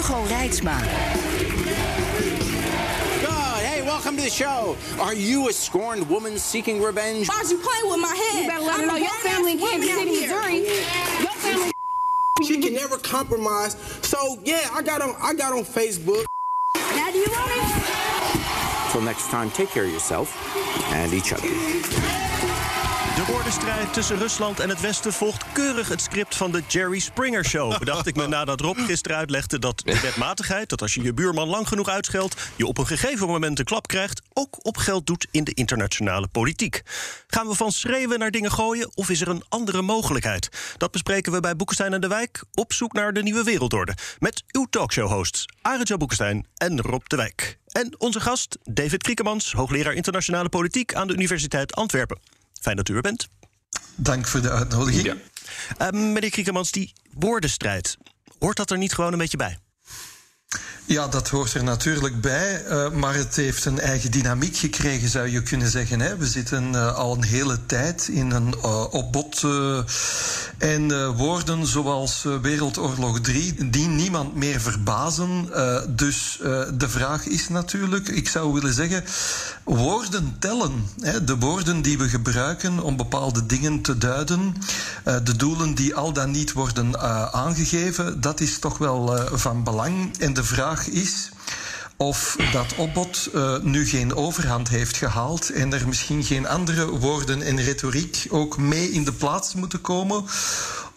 Hugo Reitsma. God, hey, welcome to the show. Are you a scorned woman seeking revenge? Why'd you play with my head? You better let I'm her know your family in Kansas City, out here. Missouri. Your family. She can never compromise. So yeah, I got on I got on Facebook. Now do you want me? Till next time, take care of yourself and each other. De woordenstrijd tussen Rusland en het Westen volgt keurig het script van de Jerry Springer Show. Bedacht ik me nadat Rob gisteren uitlegde dat de wetmatigheid, dat als je je buurman lang genoeg uitscheldt, je op een gegeven moment een klap krijgt, ook op geld doet in de internationale politiek. Gaan we van schreeuwen naar dingen gooien of is er een andere mogelijkheid? Dat bespreken we bij Boekenstein en de Wijk op zoek naar de nieuwe wereldorde. Met uw talkshow-hosts Arend Boekenstein en Rob de Wijk. En onze gast David Kriekemans, hoogleraar internationale politiek aan de Universiteit Antwerpen. Fijn dat u er bent. Dank voor de uitnodiging. Uh, meneer Kriekemans, die woordenstrijd, hoort dat er niet gewoon een beetje bij? Ja, dat hoort er natuurlijk bij, uh, maar het heeft een eigen dynamiek gekregen, zou je kunnen zeggen. We zitten uh, al een hele tijd in een uh, opbod en woorden zoals Wereldoorlog 3, die niemand meer verbazen. dus de vraag is natuurlijk, ik zou willen zeggen, woorden tellen. De woorden die we gebruiken om bepaalde dingen te duiden, de doelen die al dan niet worden aangegeven, dat is toch wel van belang. En de vraag is of dat opbod uh, nu geen overhand heeft gehaald en er misschien geen andere woorden en retoriek ook mee in de plaats moeten komen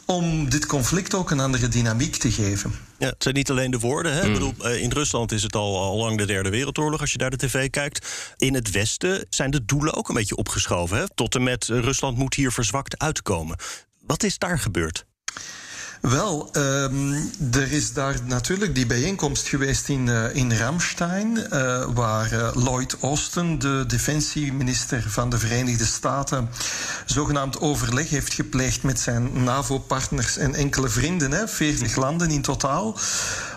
om dit conflict ook een andere dynamiek te geven. Ja, het zijn niet alleen de woorden. Hè? Mm. Ik bedoel, in Rusland is het al, al lang de derde wereldoorlog als je daar de tv kijkt. In het Westen zijn de doelen ook een beetje opgeschoven. Hè? Tot en met Rusland moet hier verzwakt uitkomen. Wat is daar gebeurd? Wel, um, er is daar natuurlijk die bijeenkomst geweest in, uh, in Ramstein, uh, waar uh, Lloyd Austin, de defensieminister van de Verenigde Staten, zogenaamd overleg heeft gepleegd met zijn NAVO-partners en enkele vrienden, hè, 40 landen in totaal.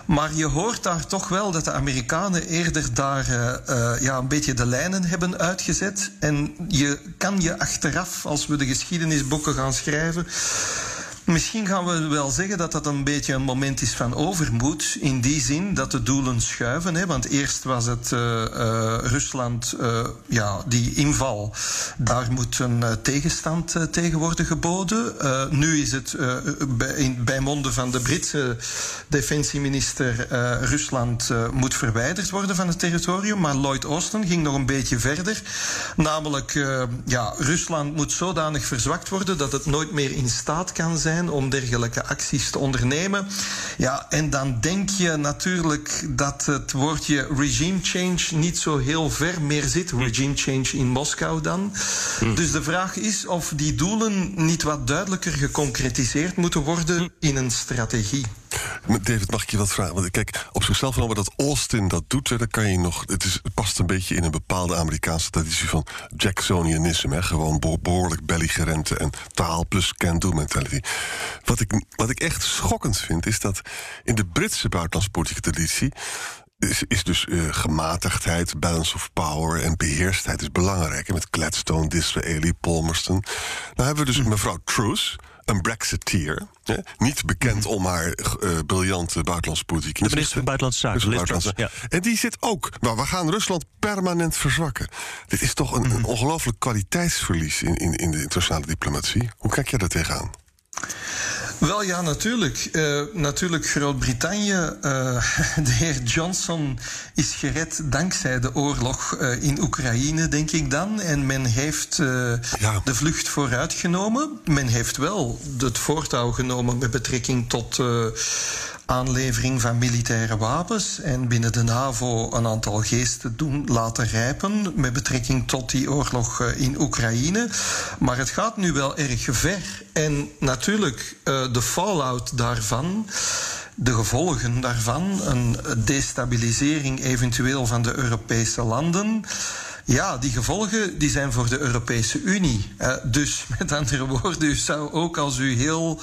Maar je hoort daar toch wel dat de Amerikanen eerder daar ja, een beetje de lijnen hebben uitgezet. En je kan je achteraf, als we de geschiedenisboeken gaan schrijven, Misschien gaan we wel zeggen dat dat een beetje een moment is van overmoed. In die zin dat de doelen schuiven. Hè? Want eerst was het uh, uh, Rusland, uh, ja, die inval. Daar moet een tegenstand tegen worden geboden. nu is het bij, bij monden van de Britse defensieminister. Rusland moet verwijderd worden van het territorium. Maar Lloyd Austin ging nog een beetje verder. Namelijk, ja, Rusland moet zodanig verzwakt worden dat het nooit meer in staat kan zijn om dergelijke acties te ondernemen. Ja, en dan denk je natuurlijk dat het woordje regime change niet zo heel ver meer zit. Regime change in Moskou dan. Dus de vraag is of die doelen niet wat duidelijker geconcretiseerd moeten worden in een strategie. David, mag ik je wat vragen? Want kijk, op zichzelf genomen dat Austin dat doet, dan kan je nog. Het, is, het past een beetje in een bepaalde Amerikaanse traditie van Jacksonianisme. Hè? Gewoon behoorlijk belligerente en taal plus can-do mentality. Wat ik, wat ik echt schokkend vind, is dat in de Britse buitenlandspolitieke traditie. Is, is dus uh, gematigdheid, balance of power en beheerstheid is belangrijk. Met Gladstone, Disraeli, Palmerston. Nou hebben we dus mevrouw Truss een Brexiteer. Hè? Niet bekend om haar uh, briljante buitenlandse politiek. De minister van Buitenlandse Zaken. Buitenlandse. Ja. En die zit ook. Maar we gaan Rusland permanent verzwakken. Dit is toch een, mm -hmm. een ongelooflijk kwaliteitsverlies in, in, in de internationale diplomatie. Hoe kijk jij daar tegenaan? Wel ja, natuurlijk. Uh, natuurlijk Groot-Brittannië. Uh, de heer Johnson is gered dankzij de oorlog uh, in Oekraïne, denk ik dan. En men heeft ja. de vlucht vooruitgenomen. Men heeft wel het voortouw genomen met betrekking tot aanlevering van militaire wapens en binnen de NAVO een aantal geesten doen laten rijpen met betrekking tot die oorlog in Oekraïne. Maar het gaat nu wel erg ver. En natuurlijk, uh, de fallout daarvan de gevolgen daarvan, een destabilisering eventueel van de Europese landen. Ja, die gevolgen die zijn voor de Europese Unie. Uh, dus met andere woorden, u zou ook als u heel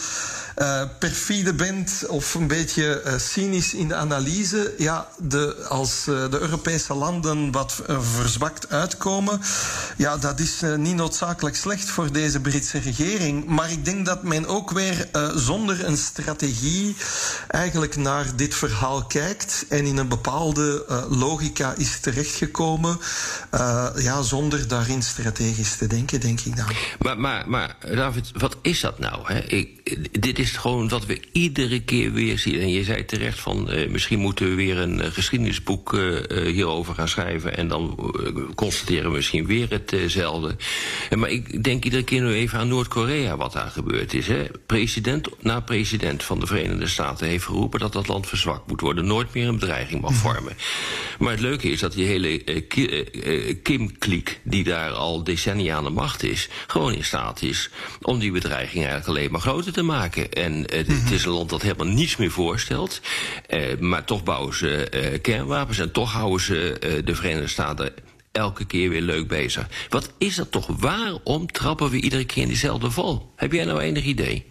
uh, perfide bent of een beetje uh, cynisch in de analyse, ja, de, als de Europese landen wat verzwakt uitkomen, ja, dat is niet noodzakelijk slecht voor deze Britse regering. Maar ik denk dat men ook weer zonder een strategie eigenlijk naar dit verhaal kijkt en in een bepaalde logica is terechtgekomen, ja, zonder daarin strategisch te denken, denk ik dan. Maar, maar, maar David, wat is dat nou? Hè? Ik, dit is gewoon wat we iedere keer weer zien. En je zei terecht van uh, misschien moeten we weer een uh, geschiedenisboek uh, hierover gaan schrijven. En dan constateren we misschien weer hetzelfde. maar ik denk iedere keer nu even aan Noord-Korea wat daar gebeurd is. Hè. President na president van de Verenigde Staten heeft geroepen dat dat land verzwakt moet worden. Nooit meer een bedreiging mag vormen. Maar het leuke is dat die hele Kim-kliek, die daar al decennia aan de macht is, gewoon in staat is om die bedreiging eigenlijk alleen maar groter te maken. En uh, het is een land dat helemaal niets meer voorstelt. Uh, maar toch bouwen ze uh, kernwapens en toch houden ze de Verenigde Staten elke keer weer leuk bezig. Wat is dat toch? Waarom trappen we iedere keer in diezelfde val? Heb jij nou enig idee?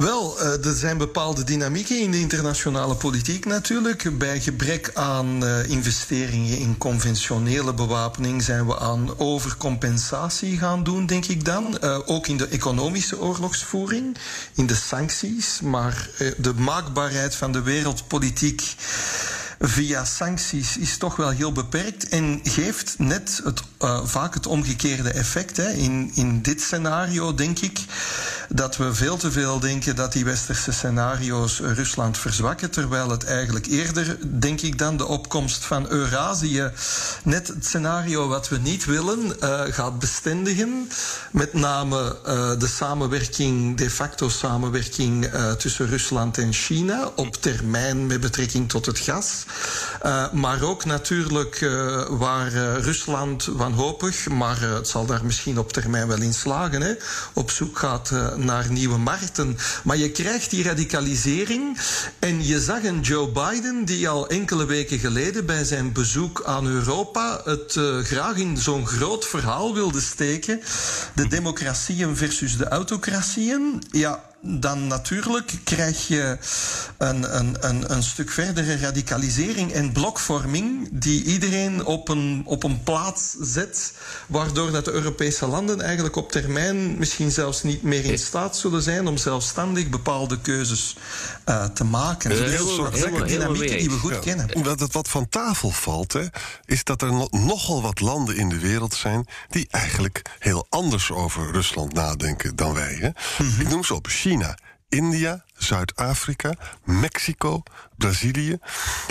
Wel, uh, er zijn bepaalde dynamieken in de internationale politiek natuurlijk. Bij gebrek aan uh, investeringen in conventionele bewapening zijn we aan overcompensatie gaan doen, denk ik dan. Uh, ook in de economische oorlogsvoering, in de sancties. Maar de maakbaarheid van de wereldpolitiek via sancties is toch wel heel beperkt en geeft net het, uh, vaak het omgekeerde effect. Hè. In, in dit scenario denk ik dat we veel te veel denken dat die westerse scenario's Rusland verzwakken, terwijl het eigenlijk eerder, denk ik dan, de opkomst van Eurasië net het scenario wat we niet willen uh, gaat bestendigen. Met name uh, de samenwerking, de facto samenwerking tussen Rusland en China op termijn met betrekking tot het gas. Maar ook natuurlijk waar Rusland wanhopig, maar het zal daar misschien op termijn wel in slagen, hè, op zoek gaat naar nieuwe markten. Maar je krijgt die radicalisering. En je zag een Joe Biden die al enkele weken geleden bij zijn bezoek aan Europa het graag in zo'n groot verhaal wilde steken. De democratieën versus de autocratieën. Ja, dan natuurlijk krijg je een, een, een, een stuk verdere radicalisering en blokvorming die iedereen op een, op een plaats zet, waardoor dat de Europese landen eigenlijk op termijn misschien zelfs niet meer in staat zullen zijn om zelfstandig bepaalde keuzes uh, te maken. Uh, heel, soort heel, dynamieken die we goed ja. kennen. Wat, wat van tafel valt, hè, is dat er nogal wat landen in de wereld zijn die eigenlijk heel anders over Rusland nadenken dan wij. Hè? Mm -hmm. Ik noem ze op China, India, Zuid-Afrika, Mexico, Brazilië.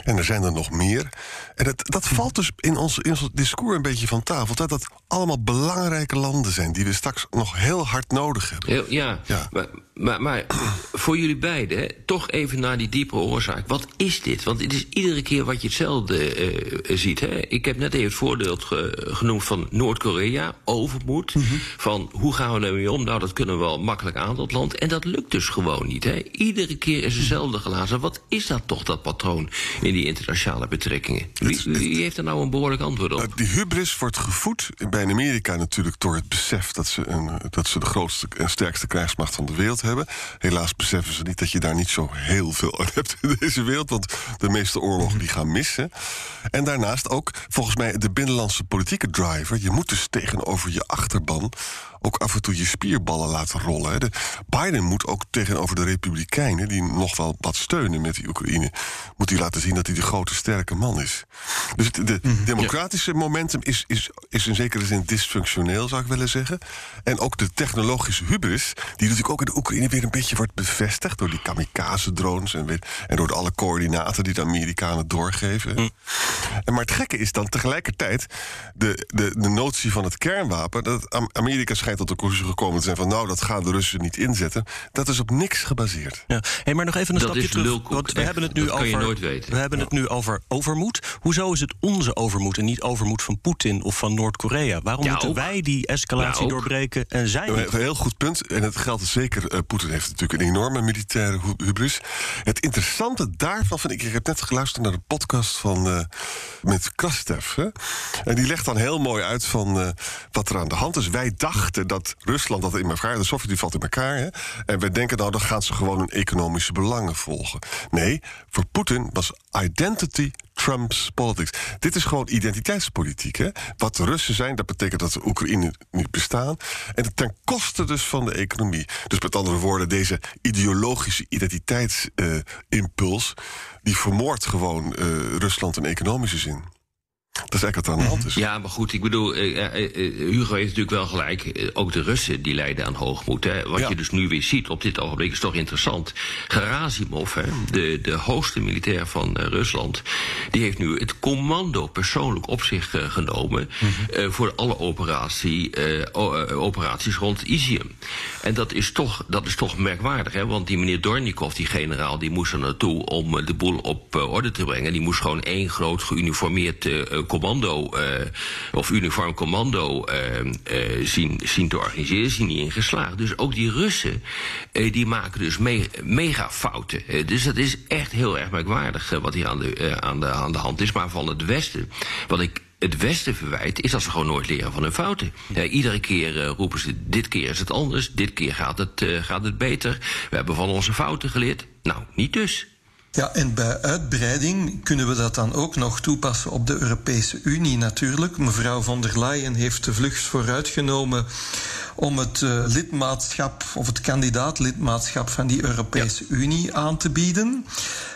En er zijn er nog meer. En dat, dat valt dus in ons, in ons discours een beetje van tafel. Dat dat allemaal belangrijke landen zijn die we straks nog heel hard nodig hebben. Heel, ja, ja. Maar, maar, maar, voor jullie beiden, toch even naar die diepere oorzaak. Wat is dit? Want het is iedere keer wat je hetzelfde uh, ziet. Hè? Ik heb net even het voorbeeld ge, genoemd van Noord-Korea, overmoed. Mm -hmm. Van hoe gaan we ermee om? Nou, dat kunnen we wel makkelijk aan, dat land. En dat lukt dus gewoon niet. Hè? Iedere keer is hetzelfde glazen. Wat is dat toch, dat patroon in die internationale betrekkingen? Wie, wie heeft er nou een behoorlijk antwoord op? Die hubris wordt gevoed bij Amerika natuurlijk door het besef dat ze, een, dat ze de grootste en sterkste krijgsmacht van de wereld hebben. Helaas beseffen ze niet dat je daar niet zo heel veel aan hebt in deze wereld, want de meeste oorlogen die gaan missen. En daarnaast ook volgens mij de binnenlandse politieke driver. Je moet dus tegenover je achterban ook af en toe je spierballen laten rollen. De Biden moet ook tegenover de Republikeinen, die nog wel wat steunen met die Oekraïne, moet hij laten zien dat hij de grote sterke man is. Dus de mm, democratische ja. momentum is, is, is in zekere zin dysfunctioneel, zou ik willen zeggen. En ook de technologische hubris, die natuurlijk ook in de Oekraïne weer een beetje wordt bevestigd door die kamikaze-drones en, weer, en door de alle coördinaten die de Amerikanen doorgeven. Mm. En maar het gekke is dan tegelijkertijd de, de, de notie van het kernwapen, dat Amerika schijnt tot de conclusie gekomen te zijn van nou, dat gaan de Russen niet inzetten. Dat is op niks gebaseerd. Ja. Hey, maar nog even een Dat stapje is terug. lulkoek, Want we echt. hebben het nu Dat kan over. je nooit weten. We hebben het nu over overmoed. Hoezo is het onze overmoed en niet overmoed van Poetin of van Noord-Korea? Waarom Ja, moeten ook. wij die escalatie Ja, ook. doorbreken en zij Ja, niet? Een heel goed punt. En het geldt zeker. eh, Poetin heeft natuurlijk een enorme militaire hu- hubris. Het interessante daarvan vind ik. Ik heb net geluisterd naar de podcast van. eh, met Krastev. Hè? En die legt dan heel mooi uit van. eh, wat er aan de hand is. Wij dachten dat Rusland dat in elkaar. De Sovjet-Unie valt in elkaar. Hè? En wij denken nou. dan gaan ze gewoon economische belangen volgen. Nee, voor Poetin was identity Trump's politics. Dit is gewoon identiteitspolitiek. Hè? Wat de Russen zijn, dat betekent dat de Oekraïne niet bestaan. En ten koste dus van de economie. Dus met andere woorden, deze ideologische identiteitsimpuls... die vermoordt gewoon eh, Rusland in economische zin. Dat is eigenlijk wat aan de hand is. Ja, maar goed, ik bedoel, eh, eh, eh, Hugo heeft natuurlijk wel gelijk. Ook de Russen die lijden aan hoogmoed. Hè. Wat Ja. je dus nu weer ziet op dit ogenblik is toch interessant. Gerasimov, hè, de, de hoogste militair van Rusland, die heeft nu het commando persoonlijk op zich genomen eh, voor alle operatie, operaties rond Izium. En dat is toch, dat is toch merkwaardig, hè, want die meneer Dornikov, die generaal, die moest er naartoe om de boel op orde te brengen. Die moest gewoon één groot geuniformeerd commando eh, of uniform commando eh, eh, zien, zien te organiseren. Is hij niet in geslaagd. Dus ook die Russen, die maken dus me mega fouten. Dus dat is echt heel erg merkwaardig wat hier aan de, aan, de, aan de hand is. Maar van het Westen, wat ik het Westen verwijt, is dat ze gewoon nooit leren van hun fouten. Iedere keer roepen ze, dit keer is het anders, dit keer gaat het, gaat het beter. We hebben van onze fouten geleerd. Nou, niet dus. Ja, en bij uitbreiding kunnen we dat dan ook nog toepassen op de Europese Unie natuurlijk. Mevrouw von der Leyen heeft de vlucht vooruitgenomen om het eh, lidmaatschap of het kandidaatlidmaatschap van die Europese Unie aan te bieden.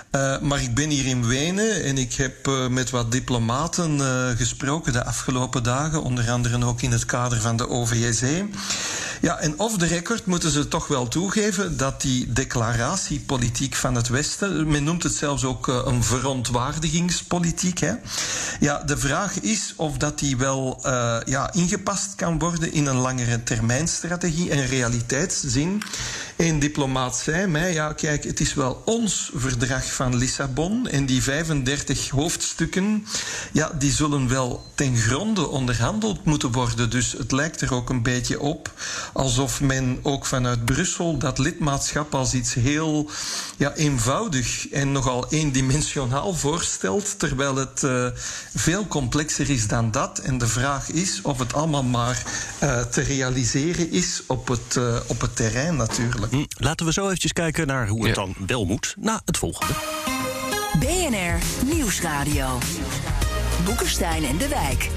Eh, maar ik ben hier in Wenen en ik heb eh, met wat diplomaten gesproken de afgelopen dagen, onder andere ook in het kader van de OVSE. Ja, en off the record moeten ze toch wel toegeven dat die declaratiepolitiek van het Westen, men noemt het zelfs ook eh, een verontwaardigingspolitiek. Hè? Ja, de vraag is of dat die wel eh, ja, ingepast kan worden in een langere termijnstrategie en realiteitszin. Een diplomaat zei mij, ja kijk, het is wel ons verdrag van Lissabon en die 35 hoofdstukken, ja, die zullen wel ten gronde onderhandeld moeten worden. Dus het lijkt er ook een beetje op alsof men ook vanuit Brussel dat lidmaatschap als iets heel ja, eenvoudig en nogal eendimensionaal voorstelt, terwijl het eh, veel complexer is dan dat. En de vraag is of het allemaal maar eh, te realiseren is op het, eh, op het terrein natuurlijk. Hm, Laten we zo eventjes kijken naar hoe het Ja. dan wel moet. Na het volgende. BNR Nieuwsradio. Boekenstein en de Wijk.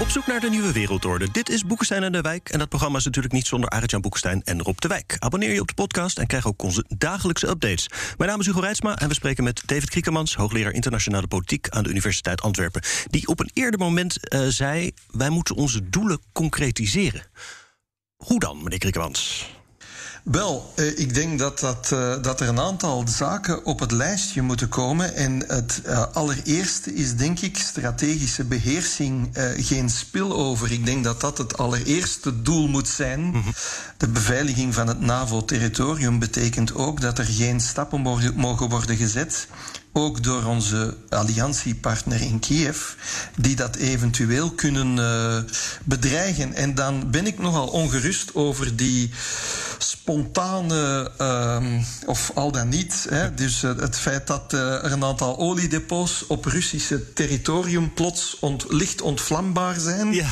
Op zoek naar de nieuwe wereldorde. Dit is Boekenstein en de Wijk. En dat programma is natuurlijk niet zonder Arend-Jan Boekenstein en Rob de Wijk. Abonneer je op de podcast en krijg ook onze dagelijkse updates. Mijn naam is Hugo Reitsma en we spreken met David Kriekemans... hoogleraar internationale politiek aan de Universiteit Antwerpen... die op een eerder moment eh, zei... wij moeten onze doelen concretiseren. Hoe dan, meneer Kriekemans? Wel, eh, ik denk dat, dat, eh, dat er een aantal zaken op het lijstje moeten komen. En het eh, allereerste is, denk ik, strategische beheersing, eh, geen spillover. Ik denk dat dat het allereerste doel moet zijn. De beveiliging van het NAVO-territorium betekent ook dat er geen stappen mogen worden gezet ook door onze alliantiepartner in Kiev, die dat eventueel kunnen eh, bedreigen. En dan ben ik nogal ongerust over die spontane, ehm, of al dan niet, hè, dus eh, het feit dat eh, er een aantal oliedepots op Russische territorium plots ont, licht ontvlambaar zijn. Ja,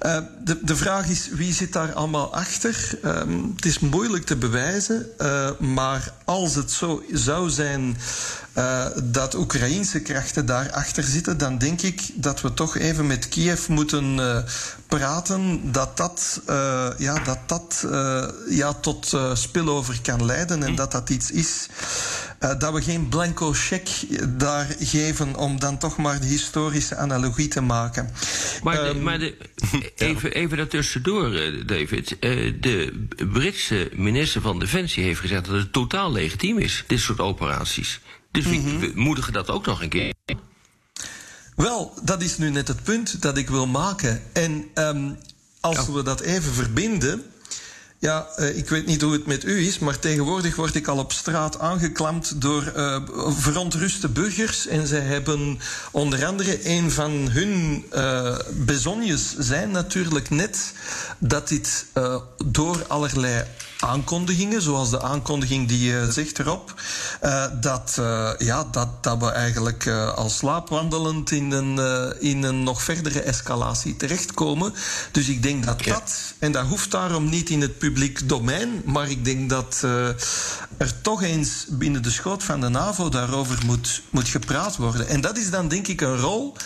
ja. De, de vraag is, wie zit daar allemaal achter? Ehm, het is moeilijk te bewijzen, maar als het zo zou zijn eh, dat Oekraïnse krachten daarachter zitten, dan denk ik dat we toch even met Kiev moeten eh, praten dat dat, eh, ja, dat, dat ja, tot spillover kan leiden en dat dat iets is. dat we geen blanco cheque daar geven om dan toch maar de historische analogie te maken. Maar, de, Ehm, maar de, even, even daartussendoor, David. De Britse minister van Defensie heeft gezegd dat het totaal legitiem is, dit soort operaties. Dus we, we moedigen dat ook nog een keer. Wel, dat is nu net het punt dat ik wil maken. En ehm, als we dat even verbinden. Ja, uh, ik weet niet hoe het met u is, maar tegenwoordig word ik al op straat aangeklampt door uh, verontruste burgers. En zij hebben onder andere een van hun uh, bezonjes zijn natuurlijk net dat dit door allerlei aankondigingen, zoals de aankondiging die je zegt erop, uh, dat, uh, ja, dat, dat we eigenlijk uh, al slaapwandelend in een, in een nog verdere escalatie terechtkomen. Dus ik denk dat dat, en dat hoeft daarom niet in het publiek domein, maar ik denk dat er toch eens binnen de schoot van de NAVO daarover moet, moet gepraat worden. En dat is dan denk ik een rol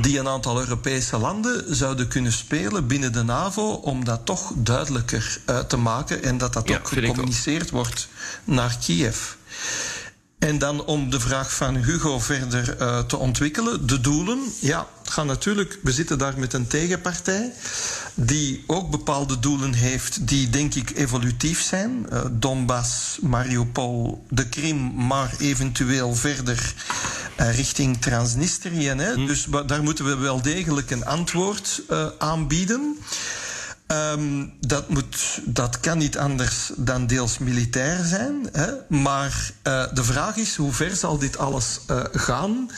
die een aantal Europese landen zouden kunnen spelen binnen de NAVO om dat toch duidelijker uh, te maken en dat dat ja, ook gecommuniceerd wordt naar Kiev. En dan om de vraag van Hugo verder uh, te ontwikkelen. De doelen, ja, gaan natuurlijk. We zitten daar met een tegenpartij die ook bepaalde doelen heeft die denk ik evolutief zijn. Uh, Donbass, Mariupol, de Krim, maar eventueel verder richting Transnistrië. Hè? Hm. Dus daar moeten we wel degelijk een antwoord uh, aanbieden. Um, dat, moet, dat kan niet anders dan deels militair zijn. Hè? Maar uh, de vraag is, hoe ver zal dit alles uh, gaan?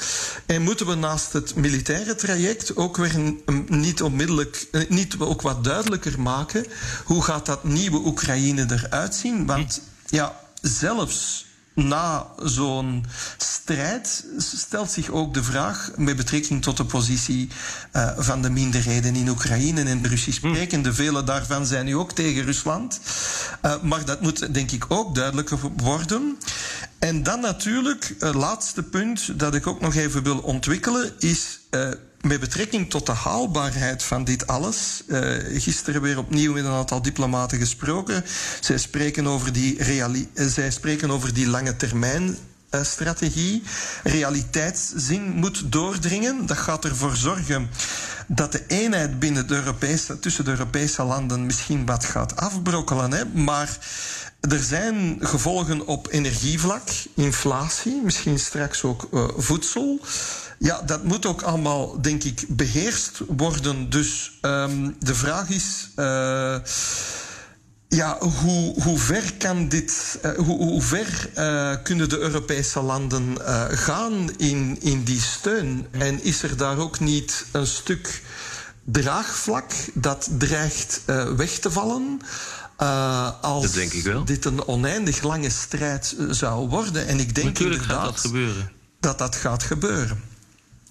En moeten we naast het militaire traject ook weer een, een, niet onmiddellijk, niet ook wat duidelijker maken? Hoe gaat dat nieuwe Oekraïne eruit zien? Want ja, zelfs na zo'n strijd stelt zich ook de vraag met betrekking tot de positie uh, van de minderheden in Oekraïne en de Russisch hm. sprekende. Vele daarvan zijn nu ook tegen Rusland. Uh, maar dat moet denk ik ook duidelijker worden. En dan natuurlijk, het laatste punt dat ik ook nog even wil ontwikkelen, is met betrekking tot de haalbaarheid van dit alles. Uh, gisteren weer opnieuw met een aantal diplomaten gesproken. Zij spreken over die, reali zij spreken over die lange termijn uh, strategie. Realiteitszin moet doordringen. Dat gaat ervoor zorgen dat de eenheid binnen tussen de Europese landen misschien wat gaat afbrokkelen. Hè? Maar er zijn gevolgen op energievlak, inflatie, misschien straks ook voedsel. Ja, dat moet ook allemaal, denk ik, beheerst worden. Dus um, de vraag is. Uh, ja, hoe, hoe ver kan dit, uh, hoe, hoe ver uh, kunnen de Europese landen gaan in, in die steun? En is er daar ook niet een stuk draagvlak dat dreigt weg te vallen? als dit een oneindig lange strijd zou worden. En ik denk Natuurlijk inderdaad gaat dat, gebeuren. dat dat gaat gebeuren.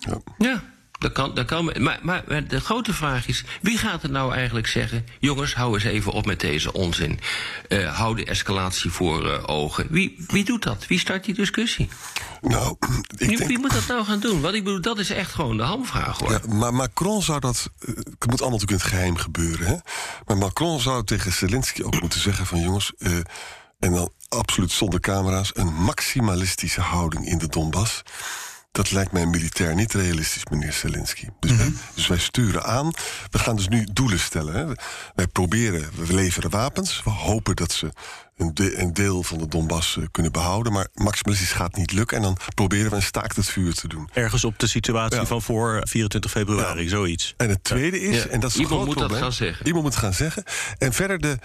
Ja. ja. Dat kan, dat kan. Maar, maar, de grote vraag is: wie gaat er nou eigenlijk zeggen. Jongens, hou eens even op met deze onzin. Uh, hou de escalatie voor uh, ogen. Wie, wie doet dat? Wie start die discussie? Nou, ik wie, denk... wie moet dat nou gaan doen? Want ik bedoel, dat is echt gewoon de hamvraag hoor. Ja, maar Macron zou dat. Uh, het moet allemaal natuurlijk in het geheim gebeuren. Hè? Maar Macron zou tegen Zelensky ook moeten zeggen: van jongens. en dan absoluut zonder camera's. een maximalistische houding in de Donbass. Dat lijkt mij militair niet realistisch, meneer Zelensky. Dus, mm -hmm. wij, dus wij sturen aan. We gaan dus nu doelen stellen. Hè. Wij proberen, we leveren wapens. We hopen dat ze een, de, een deel van de Donbass uh, kunnen behouden. Maar maximalistisch gaat niet lukken. En dan proberen we een staakt het vuur te doen. Ergens op de situatie ja. van voor 24 februari, ja. zoiets. En het tweede is, ja. en dat is Iemand moet probleem, dat gaan zeggen. Iemand moet het gaan zeggen. En verder de,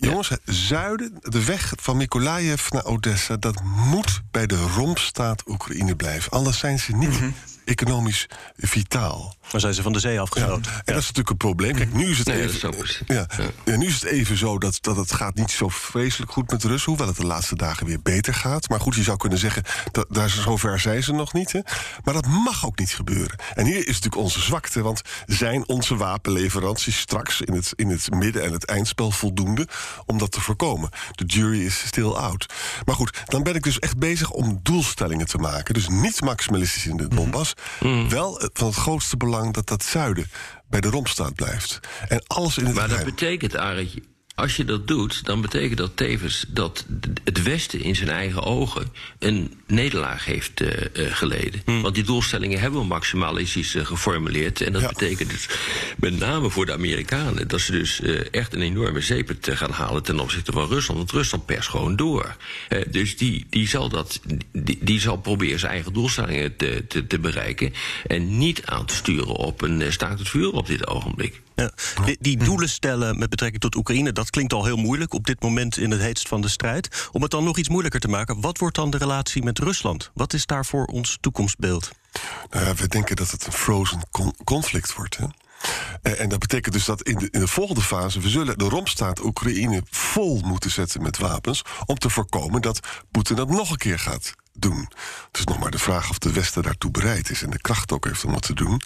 jongens, zuiden, de weg van Mykolaiv naar Odessa... dat moet bij de rompstaat Oekraïne blijven. Anders zijn ze niet... Mm -hmm economisch vitaal. Dan zijn ze van de zee afgesloten. Ja, en ja. dat is natuurlijk een probleem. Kijk, nu is het, nee, even, is ja, ja. nu is het even zo dat, dat het gaat niet zo vreselijk goed met de Russen... hoewel het de laatste dagen weer beter gaat. Maar goed, je zou kunnen zeggen, dat, daar, zover zijn ze nog niet. Hè. Maar dat mag ook niet gebeuren. En hier is natuurlijk onze zwakte, want zijn onze wapenleveranties... straks in het, in het midden- en het eindspel voldoende om dat te voorkomen? De jury is still out. Maar goed, dan ben ik dus echt bezig om doelstellingen te maken. Dus niet maximalistisch in de Donbass... Mm. Wel van het grootste belang dat dat zuiden bij de rompstaat blijft. En alles in het Maar geheim. dat betekent, Arendtje, als je dat doet, dan betekent dat tevens dat het Westen in zijn eigen ogen een nederlaag heeft uh, uh, geleden. Hmm. Want die doelstellingen hebben we maximalistisch uh, geformuleerd. En dat ja. betekent dus met name voor de Amerikanen dat ze dus echt een enorme zeepert gaan halen ten opzichte van Rusland. Want Rusland pers gewoon door. dus die, die, zal dat, die, die, zal proberen zijn eigen doelstellingen te, te, te bereiken. En niet aan te sturen op een staakt het vuur op dit ogenblik. Ja. Die, die doelen stellen met betrekking tot Oekraïne, dat dat klinkt al heel moeilijk op dit moment in het heetst van de strijd. Om het dan nog iets moeilijker te maken, wat wordt dan de relatie met Rusland? Wat is daarvoor ons toekomstbeeld? Nou ja, we denken dat het een frozen con- conflict wordt. Hè? En, en dat betekent dus dat in de, in de volgende fase... we zullen de rompstaat Oekraïne vol moeten zetten met wapens... om te voorkomen dat Poetin dat nog een keer gaat doen. Het is nog maar de vraag of de Westen daartoe bereid is... en de kracht ook heeft om dat te doen.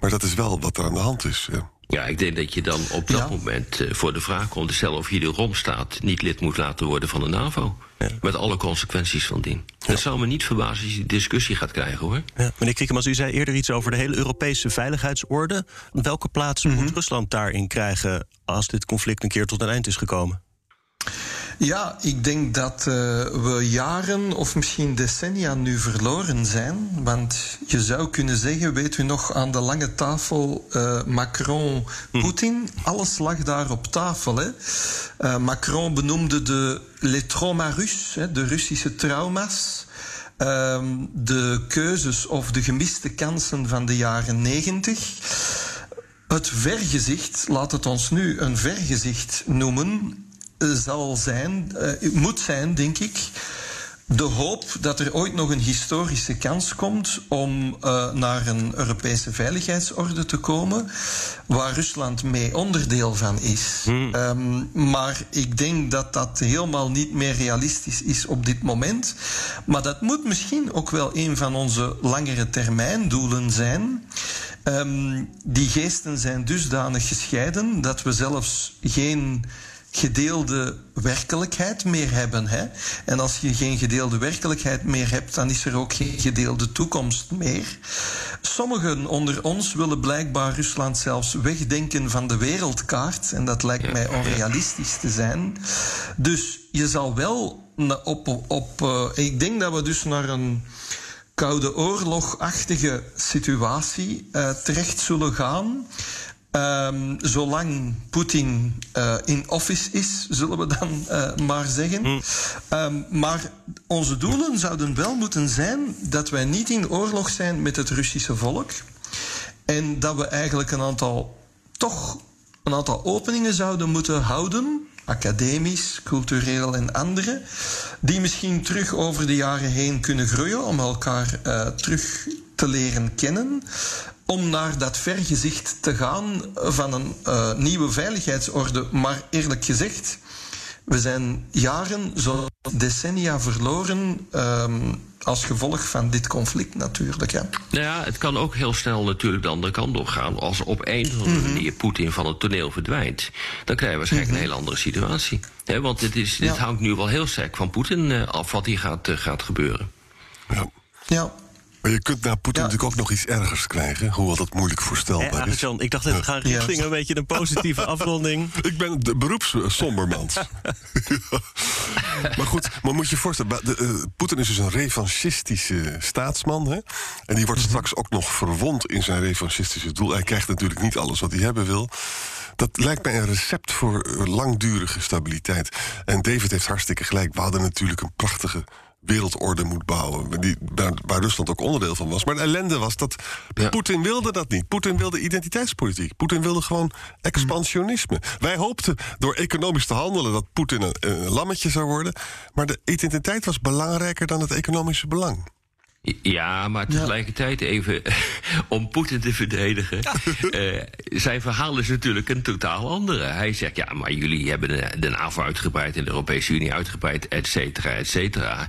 Maar dat is wel wat er aan de hand is. Ja. Ja, ik denk dat je dan op dat Ja. moment eh, voor de vraag komt te stellen of je de Romstaat niet lid moet laten worden van de NAVO. Met alle consequenties van dien. Dat zou me niet verbazen als je die discussie gaat krijgen hoor. Ja, meneer Kriekemans, u zei eerder iets over de hele Europese veiligheidsorde. Welke plaats moet Rusland daarin krijgen als dit conflict een keer tot een eind is gekomen? Ja, ik denk dat eh, we jaren of misschien decennia nu verloren zijn. Want je zou kunnen zeggen, weet u nog, aan de lange tafel eh, Macron-Poetin. Alles lag daar op tafel. Hè. Eh, Macron benoemde de les traumas hè, de Russische trauma's. Ehm, de keuzes of de gemiste kansen van de jaren negentig. Het vergezicht, laat het ons nu een vergezicht noemen, zal zijn, eh, moet zijn, denk ik, de hoop dat er ooit nog een historische kans komt om eh, naar een Europese veiligheidsorde te komen, waar Rusland mee onderdeel van is. Ehm, maar ik denk dat dat helemaal niet meer realistisch is op dit moment. Maar dat moet misschien ook wel een van onze langere termijn doelen zijn. Ehm, die geesten zijn dusdanig gescheiden dat we zelfs geen gedeelde werkelijkheid meer hebben. Hè? En als je geen gedeelde werkelijkheid meer hebt, dan is er ook geen gedeelde toekomst meer. Sommigen onder ons willen blijkbaar Rusland zelfs wegdenken van de wereldkaart. En dat lijkt mij onrealistisch te zijn. Dus je zal wel op. op eh, ik denk dat we dus naar een. Koude oorlogachtige situatie eh, terecht zullen gaan. Ehm, zolang Poetin eh, in office is, zullen we dan eh, maar zeggen. Ehm, maar onze doelen zouden wel moeten zijn dat wij niet in oorlog zijn met het Russische volk. En dat we eigenlijk een aantal, toch een aantal openingen zouden moeten houden, academisch, cultureel en andere, die misschien terug over de jaren heen kunnen groeien om elkaar eh, terug te leren kennen. Om naar dat vergezicht te gaan van een eh, nieuwe veiligheidsorde. Maar eerlijk gezegd, we zijn jaren, zo decennia verloren. ehm, als gevolg van dit conflict natuurlijk. Ja. Nou ja, het kan ook heel snel natuurlijk de andere kant op gaan. Als op een of andere manier Poetin van het toneel verdwijnt, dan krijg je waarschijnlijk een hele andere situatie. Hè, want dit, is, dit Ja. hangt nu wel heel sterk van Poetin eh, af wat hier gaat, eh, gaat gebeuren. Ja. ja. Maar je kunt na Poetin Ja. natuurlijk ook nog iets ergers krijgen, hoewel dat moeilijk voorstelbaar is. Jan, ik dacht dat we gaan richting een beetje een positieve afronding. Ik ben de beroepssombermans. maar goed, maar moet je je voorstellen, eh, Poetin is dus een revanchistische staatsman. Hè? En die wordt straks ook nog verwond in zijn revanchistische doel. Hij krijgt natuurlijk niet alles wat hij hebben wil. Dat lijkt mij een recept voor eh, langdurige stabiliteit. En David heeft hartstikke gelijk. We hadden natuurlijk een prachtige wereldorde moeten bouwen. Die, waar, waar Rusland ook onderdeel van was. Maar de ellende was dat Ja. Poetin wilde dat niet. Poetin wilde identiteitspolitiek. Poetin wilde gewoon expansionisme. Wij hoopten door economisch te handelen dat Poetin een, een lammetje zou worden. Maar de identiteit was belangrijker dan het economische belang. Ja, maar tegelijkertijd even om Poetin te verdedigen. eh, zijn verhaal is natuurlijk een totaal andere. Hij zegt, ja, maar jullie hebben de, NAVO uitgebreid... en de Europese Unie uitgebreid, et cetera, et cetera.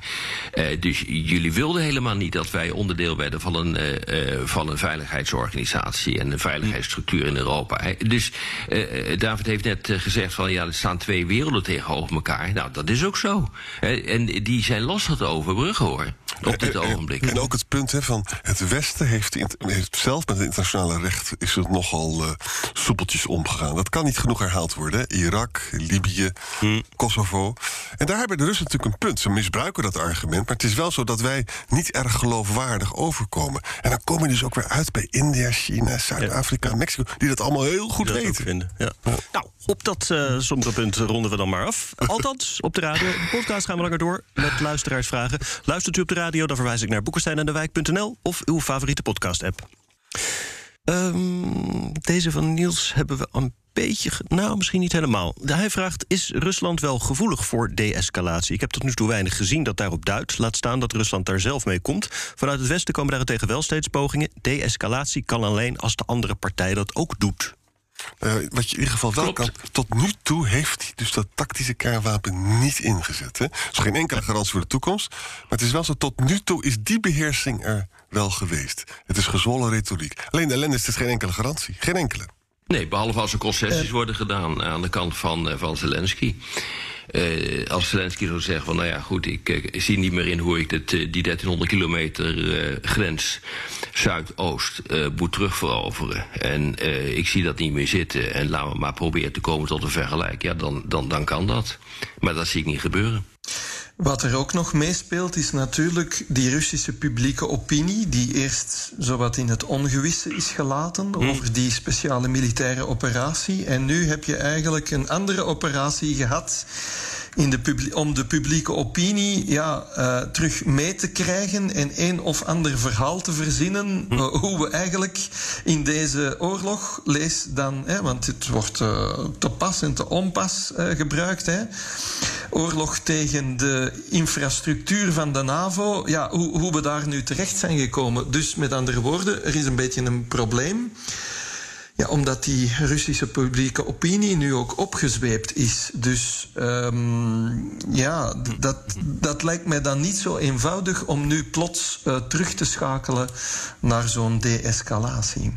Eh, dus jullie wilden helemaal niet dat wij onderdeel werden... van een, eh, eh, van een veiligheidsorganisatie en een veiligheidsstructuur in Europa. Dus David heeft net gezegd van... ja, er staan twee werelden tegenover elkaar. Nou, dat is ook zo. Hè, en die zijn lastig te overbruggen, hoor, op dit En- en- ook het punt hè, van het Westen heeft, zelf met het internationale recht is het nogal eh, soepeltjes omgegaan. Dat kan niet genoeg herhaald worden. Hè. Irak, Libië, Kosovo. En daar hebben de Russen natuurlijk een punt. Ze misbruiken dat argument, maar het is wel zo dat wij niet erg geloofwaardig overkomen. En dan kom je dus ook weer uit bij India, China, Zuid-Afrika, Mexico, die dat allemaal heel goed dat ook weten. vinden. Ja. Nou, op dat eh sombere punt ronden we dan maar af. Althans, op de radio. De podcast gaan we langer door met luisteraarsvragen. Luistert u op de radio, dan verwijs ik naar boekensteinendewijk.nl of uw favoriete podcast-app. Ehm, deze van Niels hebben we een beetje. Nou, misschien niet helemaal. Hij vraagt: Is Rusland wel gevoelig voor de-escalatie? Ik heb tot nu toe weinig gezien dat daarop duidt. Laat staan dat Rusland daar zelf mee komt. Vanuit het Westen komen daarentegen wel steeds pogingen. De-escalatie kan alleen als de andere partij dat ook doet. Eh, wat je in ieder geval wel Klopt. kan. Tot nu toe heeft hij dus dat tactische kernwapen niet ingezet. Hè? Dus geen enkele garantie voor de toekomst. Maar het is wel zo, tot nu toe is die beheersing er wel geweest. Het is gezwollen retoriek. Alleen de ellende is het geen enkele garantie. Geen enkele. Nee, behalve als er concessies worden gedaan aan de kant van, eh, van Zelensky. Eh, als Zelensky zou zeggen van, nou ja, goed, ik, eh, zie niet meer in hoe ik eh, die 1300 kilometer grens zuidoost eh, moet terugveroveren. En ik zie dat niet meer zitten en laten we maar proberen te komen tot een vergelijk. Ja, dan, dan, dan kan dat. Maar dat zie ik niet gebeuren. Wat er ook nog meespeelt is natuurlijk die Russische publieke opinie, die eerst zowat in het ongewisse is gelaten over die speciale militaire operatie. En nu heb je eigenlijk een andere operatie gehad in de om de publieke opinie ja, eh, terug mee te krijgen en een of ander verhaal te verzinnen eh, hoe we eigenlijk in deze oorlog, lees dan, hè, want het wordt eh, te pas en te onpas gebruikt, hè, oorlog tegen de infrastructuur van de NAVO, ja, hoe, hoe we daar nu terecht zijn gekomen. Dus met andere woorden, er is een beetje een probleem. Ja, omdat die Russische publieke opinie nu ook opgezweept is. Dus ehm, ja, dat, dat lijkt mij dan niet zo eenvoudig om nu plots eh, terug te schakelen naar zo'n de-escalatie.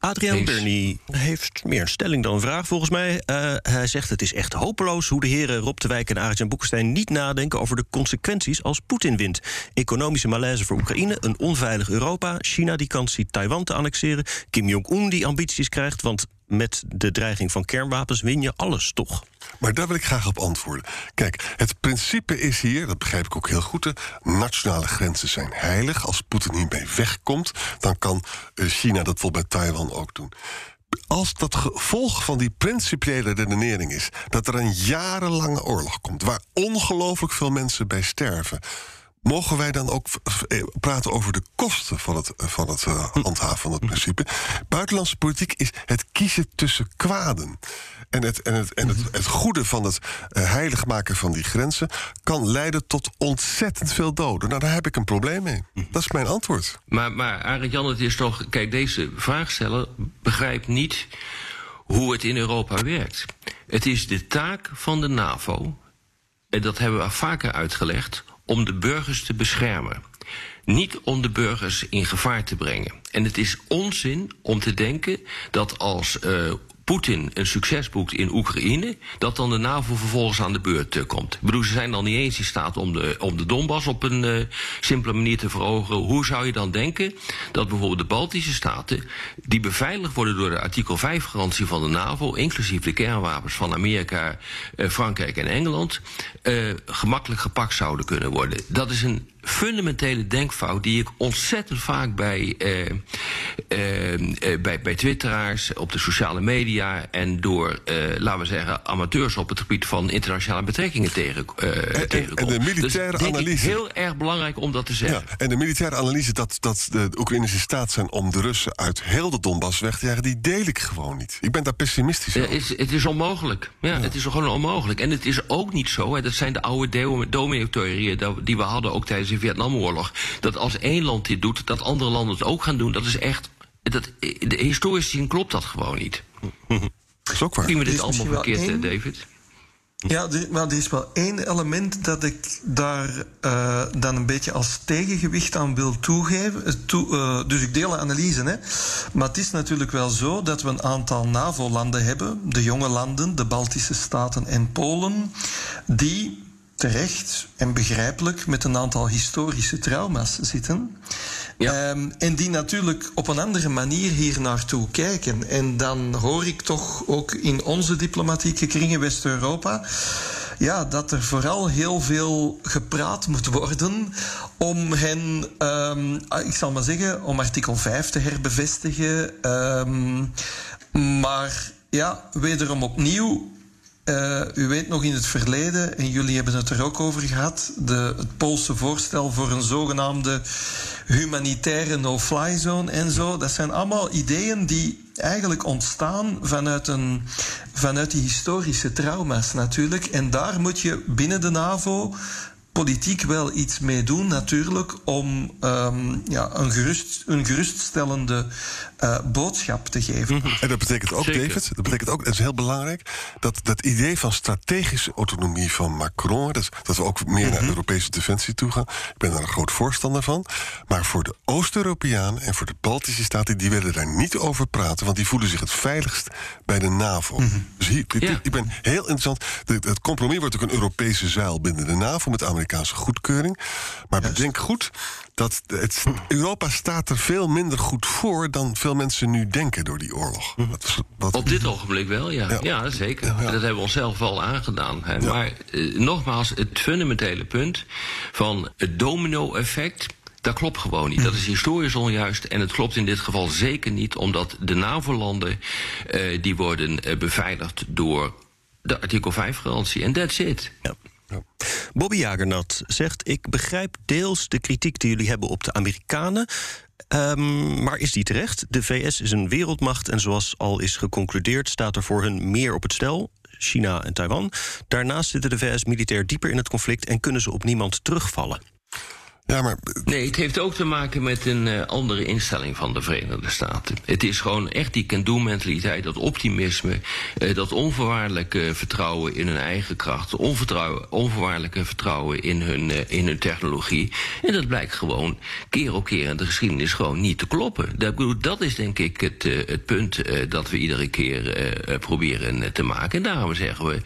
Adriaan. Bernie heeft meer een stelling dan een vraag volgens mij. Eh, hij zegt het is echt hopeloos hoe de heren Rob de Wijk en Arendt Boekenstein niet nadenken over de consequenties als Poetin wint. Economische malaise voor Oekraïne, een onveilig Europa, China die kans ziet Taiwan te annexeren, Kim Jong-un die ambities krijgt, want met de dreiging van kernwapens win je alles toch? Maar daar wil ik graag op antwoorden. Kijk, het principe is hier, dat begrijp ik ook heel goed... hè, nationale grenzen zijn heilig. Als Poetin hiermee wegkomt, dan kan eh, China dat wel bij Taiwan ook doen. Als dat gevolg van die principiële redenering is... dat er een jarenlange oorlog komt... waar ongelooflijk veel mensen bij sterven... Mogen wij dan ook eh, praten over de kosten van het, eh, van het eh, handhaven van het principe? Buitenlandse politiek is het kiezen tussen kwaden. En het, en het, en het, het goede van het heilig maken van die grenzen kan leiden tot ontzettend veel doden. Nou, daar heb ik een probleem mee. Dat is mijn antwoord. Maar, maar Arend Jan, het is toch. Kijk, deze vraagsteller begrijpt niet hoe het in Europa werkt. Het is de taak van de NAVO, en dat hebben we vaker uitgelegd, om de burgers te beschermen. Niet om de burgers in gevaar te brengen. En het is onzin om te denken dat als eh Poetin een succes boekt in Oekraïne, dat dan de NAVO vervolgens aan de beurt eh, komt. Ik bedoel, ze zijn dan niet eens in staat om de, om de Donbass op een eh, simpele manier te veroveren. Hoe zou je dan denken dat bijvoorbeeld de Baltische staten, die beveiligd worden door de artikel 5-garantie van de NAVO, inclusief de kernwapens van Amerika, eh, Frankrijk en Engeland, gemakkelijk gepakt zouden kunnen worden? Dat is een fundamentele denkfout die ik ontzettend vaak bij, eh, eh, eh, bij, bij twitteraars, op de sociale media en door, eh, laten we zeggen, amateurs op het gebied van internationale betrekkingen tegen, eh en tegenkom. de militaire dus denk ik analyse. heel erg belangrijk om dat te zeggen. Ja, en de militaire analyse dat, dat de Oekraïners in staat zijn om de Russen uit heel de Donbass weg te jagen, die deel ik gewoon niet. Ik ben daar pessimistisch Ja, over. het, is, het is onmogelijk. Ja, Het is gewoon onmogelijk. En het is ook niet zo, hè, dat zijn de oude dominee-theorieën die we hadden ook tijdens de Vietnamoorlog. Dat als één land dit doet, dat andere landen het ook gaan doen. Dat is echt. Dat, de, historisch gezien klopt dat gewoon niet. Dat is ook waar. Zien we dit is allemaal verkeerd, eh, één- David? Ja, maar er is wel één element dat ik daar eh, dan een beetje als tegengewicht aan wil toegeven. Eh, toe- eh, dus ik deel de analyse, hè. Maar het is natuurlijk wel zo dat we een aantal NAVO-landen hebben, de jonge landen, de Baltische Staten en Polen, die terecht en begrijpelijk met een aantal historische trauma's zitten. Ja. Ehm, en die natuurlijk op een andere manier hier naartoe kijken. En dan hoor ik toch ook in onze diplomatieke kringen West-Europa. Ja, dat er vooral heel veel gepraat moet worden om hen, ehm, ik zal maar zeggen, om artikel 5 te herbevestigen. Ehm, maar ja, wederom opnieuw Uh, u weet nog in het verleden, en jullie hebben het er ook over gehad, de, het Poolse voorstel voor een zogenaamde humanitaire no-fly zone en zo. Dat zijn allemaal ideeën die eigenlijk ontstaan vanuit, een, vanuit die historische trauma's natuurlijk. En daar moet je binnen de NAVO politiek wel iets mee doen, natuurlijk, om um, ja, een, gerust, een geruststellende uh, boodschap te geven. Mm -hmm. En dat betekent ook, Zeker. David, dat betekent ook, dat is heel belangrijk, dat dat idee van strategische autonomie van Macron, dat, dat we ook meer mm -hmm. naar Europese defensie toe gaan, ik ben daar een groot voorstander van. Maar voor de Oost-Europeanen en voor de Baltische staten, die willen daar niet over praten, want die voelen zich het veiligst bij de NAVO. Mm -hmm. Dus hier, ja. ik ben heel interessant. Het compromis wordt ook een Europese zuil binnen de NAVO met Amerikaanse goedkeuring. Maar bedenk goed dat het, Europa staat er veel minder goed voor dan veel mensen nu denken door die oorlog. Wat... Op dit ogenblik wel, ja. Ja, ja zeker. Ja, ja. Dat hebben we onszelf wel aangedaan. Hè. Maar eh, nogmaals, het fundamentele punt van het domino-effect. Dat klopt gewoon niet. Dat is historisch onjuist. En het klopt in dit geval zeker niet, omdat de NAVO-landen uh, die worden uh, beveiligd door de artikel 5-garantie. En that's it. Ja. Bobby Jagernat zegt: Ik begrijp deels de kritiek die jullie hebben op de Amerikanen. Um, maar is die terecht? De VS is een wereldmacht en zoals al is geconcludeerd, staat er voor hun meer op het stel. China en Taiwan. Daarnaast zitten de VS militair dieper in het conflict en kunnen ze op niemand terugvallen. Ja. Nee, het heeft ook te maken met een uh, andere instelling van de Verenigde Staten. Het is gewoon echt die can-do-mentaliteit, dat optimisme, uh, dat onvoorwaardelijke vertrouwen in hun eigen kracht, onvoorwaardelijke vertrouwen in hun, uh, in hun technologie. En dat blijkt gewoon keer op keer in de geschiedenis gewoon niet te kloppen. Dat, dat is denk ik het, het punt dat we iedere keer proberen te maken. En daarom zeggen we.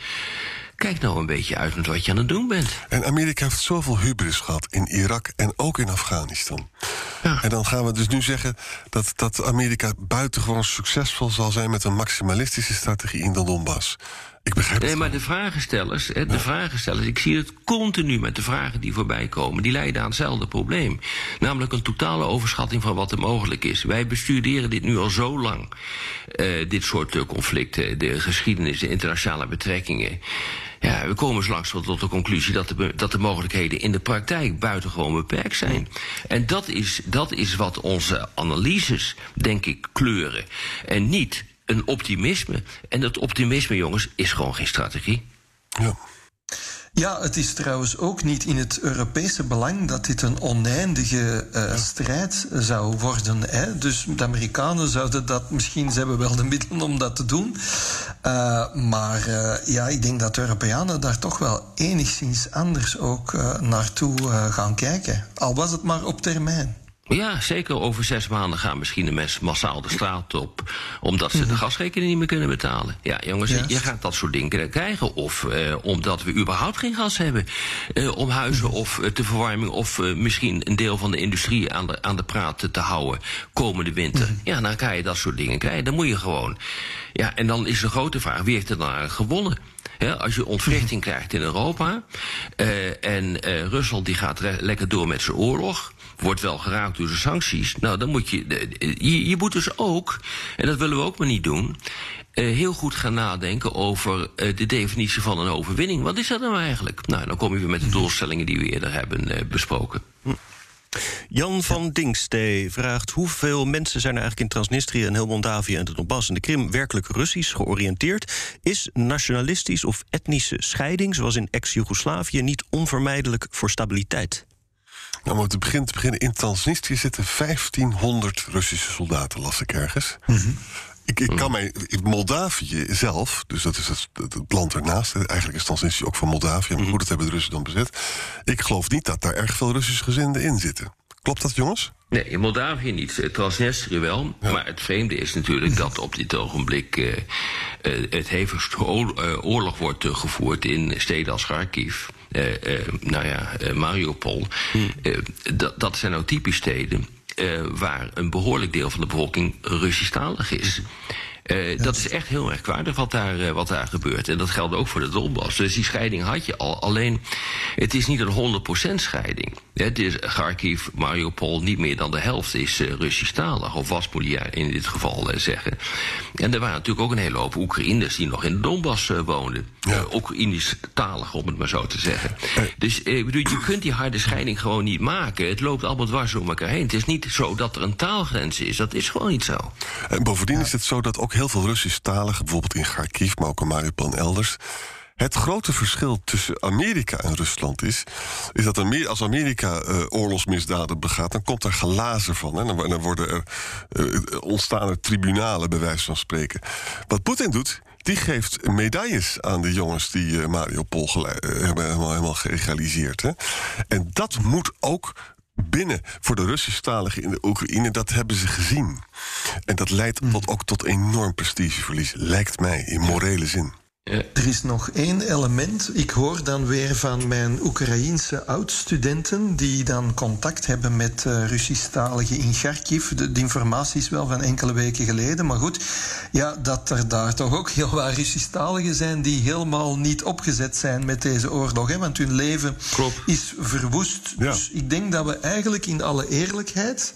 Kijk nou een beetje uit met wat je aan het doen bent. En Amerika heeft zoveel hubris gehad in Irak en ook in Afghanistan. Ja. En dan gaan we dus nu zeggen dat, dat Amerika buitengewoon succesvol zal zijn met een maximalistische strategie in de Donbass. Ik begrijp nee, maar de vragenstellers, de ja. vragenstellers, ik zie het continu met de vragen die voorbij komen, die leiden aan hetzelfde probleem. Namelijk een totale overschatting van wat er mogelijk is. Wij bestuderen dit nu al zo lang, uh, dit soort uh, conflicten, de geschiedenis, de internationale betrekkingen. Ja, we komen wel tot de conclusie dat de, dat de mogelijkheden in de praktijk buitengewoon beperkt zijn. En dat is, dat is wat onze analyses, denk ik, kleuren. En niet een optimisme. En dat optimisme, jongens, is gewoon geen strategie. Ja. Ja, het is trouwens ook niet in het Europese belang dat dit een oneindige uh, strijd zou worden. Hè? Dus de Amerikanen zouden dat misschien, ze hebben wel de middelen om dat te doen. Uh, maar uh, ja, ik denk dat de Europeanen daar toch wel enigszins anders ook naartoe gaan kijken. Al was het maar op termijn. Ja, zeker. Over zes maanden gaan misschien de mensen massaal de straat op. Omdat ze de gasrekening niet meer kunnen betalen. Ja, jongens, je gaat dat soort dingen krijgen. Of uh, omdat we überhaupt geen gas hebben. Uh, om huizen of uh, te verwarming. Of misschien een deel van de industrie aan de, aan de praat te houden. Komende winter. Mm. Ja, dan kan je dat soort dingen krijgen. Dan moet je gewoon. Ja, en dan is de grote vraag: wie heeft er dan gewonnen? Ja, als je ontwrichting krijgt in Europa. en Rusland die gaat lekker door met zijn oorlog wordt wel geraakt door de sancties. Nou, dan moet je, je. Je moet dus ook, en dat willen we ook maar niet doen. Uh, heel goed gaan nadenken over uh, de definitie van een overwinning. Wat is dat nou eigenlijk? Nou, dan kom je weer met de doelstellingen die we eerder hebben uh, besproken. Jan van Dingstee vraagt hoeveel mensen zijn er eigenlijk in Transnistrië en heel Moldavië en de Donbass en de Krim werkelijk Russisch georiënteerd? Is nationalistisch of etnische scheiding, zoals in ex-Jugoslavië, niet onvermijdelijk voor stabiliteit? Nou, om te beginnen, te beginnen in Transnistrië zitten 1500 Russische soldaten, las ik ergens. Mm -hmm. Ik, ik kan mij. Moldavië zelf, dus dat is het, het land ernaast. Eigenlijk is Transnistrië ook van Moldavië. Maar goed, dat hebben de Russen dan bezet. Ik geloof niet dat daar erg veel Russische gezinden in zitten. Klopt dat, jongens? Nee, in Moldavië niet. Transnistrië wel. Ja. Maar het vreemde is natuurlijk dat op dit ogenblik uh, uh, het hevigste oorlog wordt uh, gevoerd in steden als Kharkiv. Nou ja, Mariupol. Hmm. dat zijn nou typisch steden waar een behoorlijk deel van de bevolking Russisch-talig is. Uh, dat is echt heel merkwaardig wat daar, uh, wat daar gebeurt. En dat geldt ook voor de Donbass. Dus die scheiding had je al. Alleen, het is niet een 100% scheiding. Het is Kharkiv, Mariupol, niet meer dan de helft is uh, Russisch-talig. Of was, moet je in dit geval zeggen. En er waren natuurlijk ook een hele hoop Oekraïners die nog in de Donbass woonden. Ja. Oekraïnisch-talig, om het maar zo te zeggen. Dus ik bedoel, je kunt die harde scheiding gewoon niet maken. Het loopt allemaal dwars door elkaar heen. Het is niet zo dat er een taalgrens is. Dat is gewoon niet zo. En bovendien is het zo dat ook heel veel Russisch-taligen, bijvoorbeeld in Kharkiv, maar ook in Mariupol en elders. Het grote verschil tussen Amerika en Rusland is, is dat als Amerika uh, oorlogsmisdaden begaat, dan komt er glazen van. Hè? Dan worden er uh, ontstaan er tribunalen, bij wijze van spreken. Wat Poetin doet, die geeft medailles aan de jongens die uh, Mariupol hebben helemaal, helemaal. Hè? En dat moet ook binnen voor de Russisch-taligen in de Oekraïne, dat hebben ze gezien. En dat leidt tot, mm. ook tot enorm prestigeverlies, lijkt mij, in morele zin. Er is nog één element. Ik hoor dan weer van mijn Oekraïense oud-studenten... die dan contact hebben met uh, Russisch-taligen in Kharkiv. De, de, informatie is wel van enkele weken geleden. Maar goed, ja, dat er daar toch ook heel wat Russisch-taligen zijn... die helemaal niet opgezet zijn met deze oorlog. Hè, want hun leven Klopt. is verwoest. Ja. Dus ik denk dat we eigenlijk in alle eerlijkheid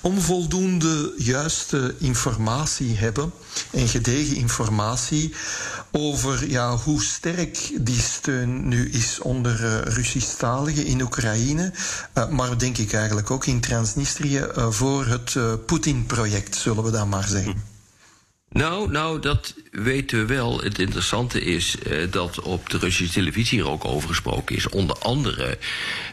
onvoldoende juiste informatie hebben en gedegen informatie over ja, hoe sterk die steun nu is onder uh, Russisch-taligen in Oekraïne, uh, maar denk ik eigenlijk ook in Transnistrië uh, voor het Poetin-project, zullen we dan maar zeggen. Nou, nou, dat weten we wel. Het interessante is uh, dat op de Russische televisie hier ook over gesproken is. Onder andere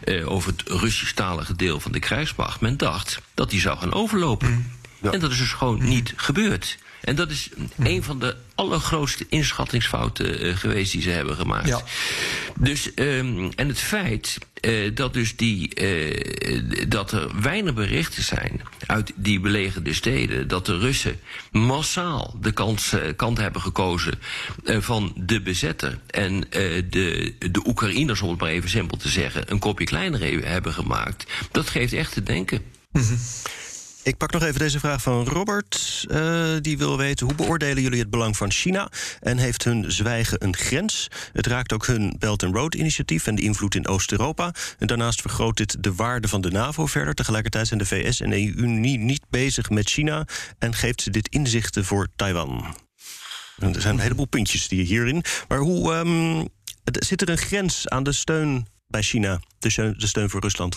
uh, over het Russisch-talige deel van de krijgsmacht. Men dacht dat die zou gaan overlopen. Mm. Ja. En dat is dus gewoon mm. niet gebeurd. En dat is een van de allergrootste inschattingsfouten uh, geweest die ze hebben gemaakt. Ja. Dus, um, en het feit uh, dat, dus die, uh, dat er weinig berichten zijn uit die belegerde steden, dat de Russen massaal de kant, kant hebben gekozen van de bezetter en de, de Oekraïners, om het maar even simpel te zeggen, een kopje kleiner hebben gemaakt, dat geeft echt te denken. Mm -hmm. Ik pak nog even deze vraag van Robert. Uh, die wil weten hoe beoordelen jullie het belang van China en heeft hun zwijgen een grens? Het raakt ook hun Belt and Road initiatief en de invloed in Oost-Europa. Daarnaast vergroot dit de waarde van de NAVO verder. Tegelijkertijd zijn de VS en de EU niet bezig met China en geeft ze dit inzichten voor Taiwan. Er zijn een heleboel puntjes die hierin. Maar hoe um, zit er een grens aan de steun bij China, de steun voor Rusland?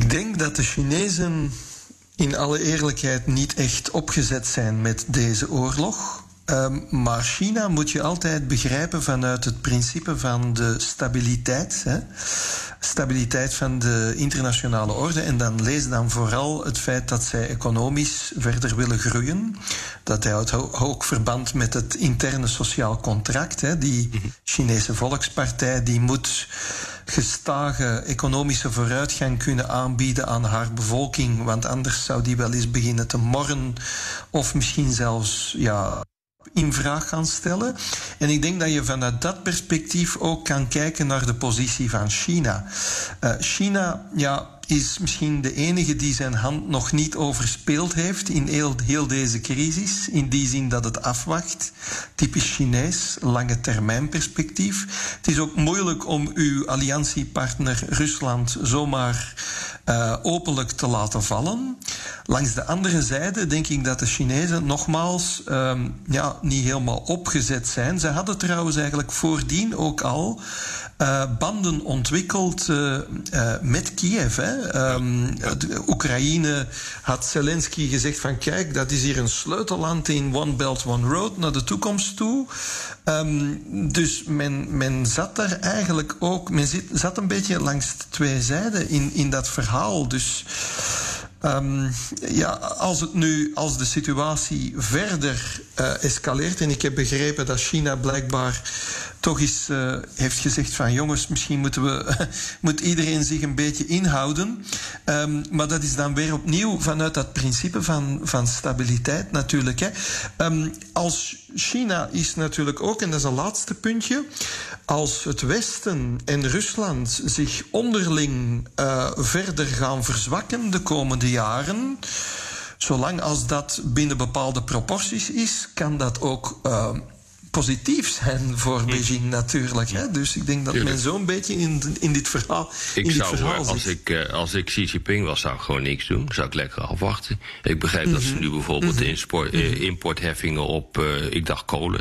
Ik denk dat de Chinezen in alle eerlijkheid niet echt opgezet zijn met deze oorlog. Um, maar China moet je altijd begrijpen vanuit het principe van de stabiliteit. Hè? Stabiliteit van de internationale orde. En dan lees dan vooral het feit dat zij economisch verder willen groeien. Dat houdt ook verband met het interne sociaal contract. Hè? Die mhm. Chinese Volkspartij die moet gestage economische vooruitgang kunnen aanbieden aan haar bevolking. Want anders zou die wel eens beginnen te morren. Of misschien zelfs ja, in vraag gaan stellen. En ik denk dat je vanuit dat perspectief ook kan kijken naar de positie van China. Uh, China, ja is misschien de enige die zijn hand nog niet overspeeld heeft in heel, deze crisis. In die zin dat het afwacht. Typisch Chinees, lange termijn perspectief. Het is ook moeilijk om uw alliantiepartner Rusland zomaar uh, openlijk te laten vallen. Langs de andere zijde denk ik dat de Chinezen nogmaals um, ja, niet helemaal opgezet zijn. Ze hadden trouwens eigenlijk voordien ook al uh, banden ontwikkeld uh, uh, met Kiev. Hè. Um, Oekraïne had Zelensky gezegd van kijk, dat is hier een sleutelland in One Belt, One Road naar de toekomst toe. Um, dus men, men zat daar eigenlijk ook, men zit, zat een beetje langs twee zijden in, in dat verhaal. Dus Um, ja, als, het nu, als de situatie verder uh, escaleert, en ik heb begrepen dat China blijkbaar toch eens uh, heeft gezegd van jongens, misschien moeten we, moet iedereen zich een beetje inhouden. Um, maar dat is dan weer opnieuw vanuit dat principe van, van stabiliteit natuurlijk. Hè. Um, als China is natuurlijk ook, en dat is een laatste puntje, als het Westen en Rusland zich onderling uh, verder gaan verzwakken de komende jaren zolang als dat binnen bepaalde proporties is, kan dat ook uh, positief zijn voor Beijing natuurlijk. Hè? Dus ik denk dat Tuurlijk. men zo'n beetje in, in dit verhaal, Ik in dit zou, verhaal eh, als, zit. ik, eh, als ik Xi Jinping was, zou ik gewoon niks doen. Zou ik lekker afwachten. Ik begrijp dat ze nu bijvoorbeeld de inspor- eh, importheffingen op, eh, ik dacht kolen,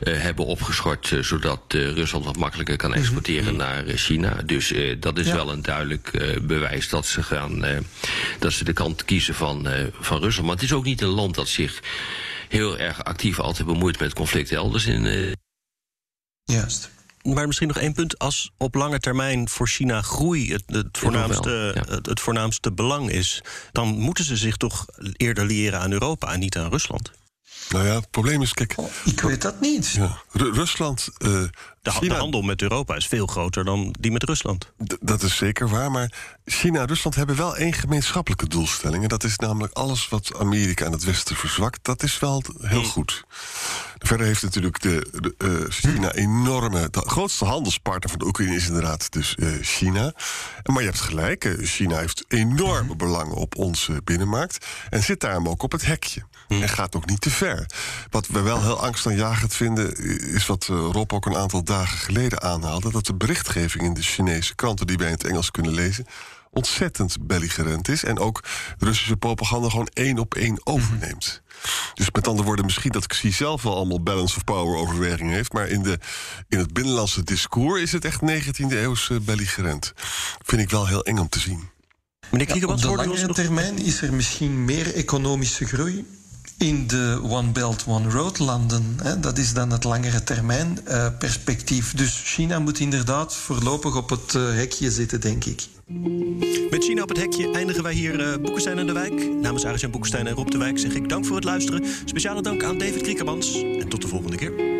eh, hebben opgeschort. zodat Rusland wat makkelijker kan exporteren naar China. Dus dat is Ja. wel een duidelijk bewijs dat ze, gaan, dat ze de kant kiezen van, van Rusland. Maar het is ook niet een land dat zich heel erg actief altijd bemoeit met conflicten elders in. eh, Juist. Maar misschien nog één punt. Als op lange termijn voor China groei het, het, voornaamste, wel, ja. het, het voornaamste belang is... dan moeten ze zich toch eerder liëren aan Europa en niet aan Rusland. Nou ja, het probleem is, kijk, Oh, ik weet dat niet. ja, Ru- Rusland. eh, De, de handel met Europa is veel groter dan die met Rusland. Dat is zeker waar, maar China en Rusland hebben wel één gemeenschappelijke doelstelling. En dat is namelijk alles wat Amerika en het Westen verzwakt. Dat is wel heel goed. Verder heeft natuurlijk de, de, eh, China enorme... De grootste handelspartner van de Oekraïne is inderdaad dus eh, China. Maar je hebt gelijk, eh, China heeft enorme belangen op onze binnenmarkt... en zit daarom ook op het hekje. En gaat nog niet te ver. Wat we wel heel angstaanjagend vinden... is wat Rob ook een aantal dagen geleden aanhaalde... dat de berichtgeving in de Chinese kranten die wij in het Engels kunnen lezen... ontzettend belligerent is. En ook Russische propaganda gewoon één op één overneemt. Dus met andere woorden, misschien dat Xi zelf wel allemaal balance of power overwegingen heeft... maar in, de, in het binnenlandse discours is het echt 19e eeuwse belligerent. Vind ik wel heel eng om te zien. Meneer Ja, Kriegemans, op de langere nog... termijn is er misschien meer economische groei in de One Belt, One Road landen. Hè. Dat is dan het langere termijn eh, perspectief. Dus China moet inderdaad voorlopig op het eh, hekje zitten, denk ik. Met China op het hekje eindigen wij hier eh Boekenstein en de Wijk. Namens Arjan Boekenstein en Rob de Wijk zeg ik dank voor het luisteren. Speciale dank aan David Kriekemans. En tot de volgende keer.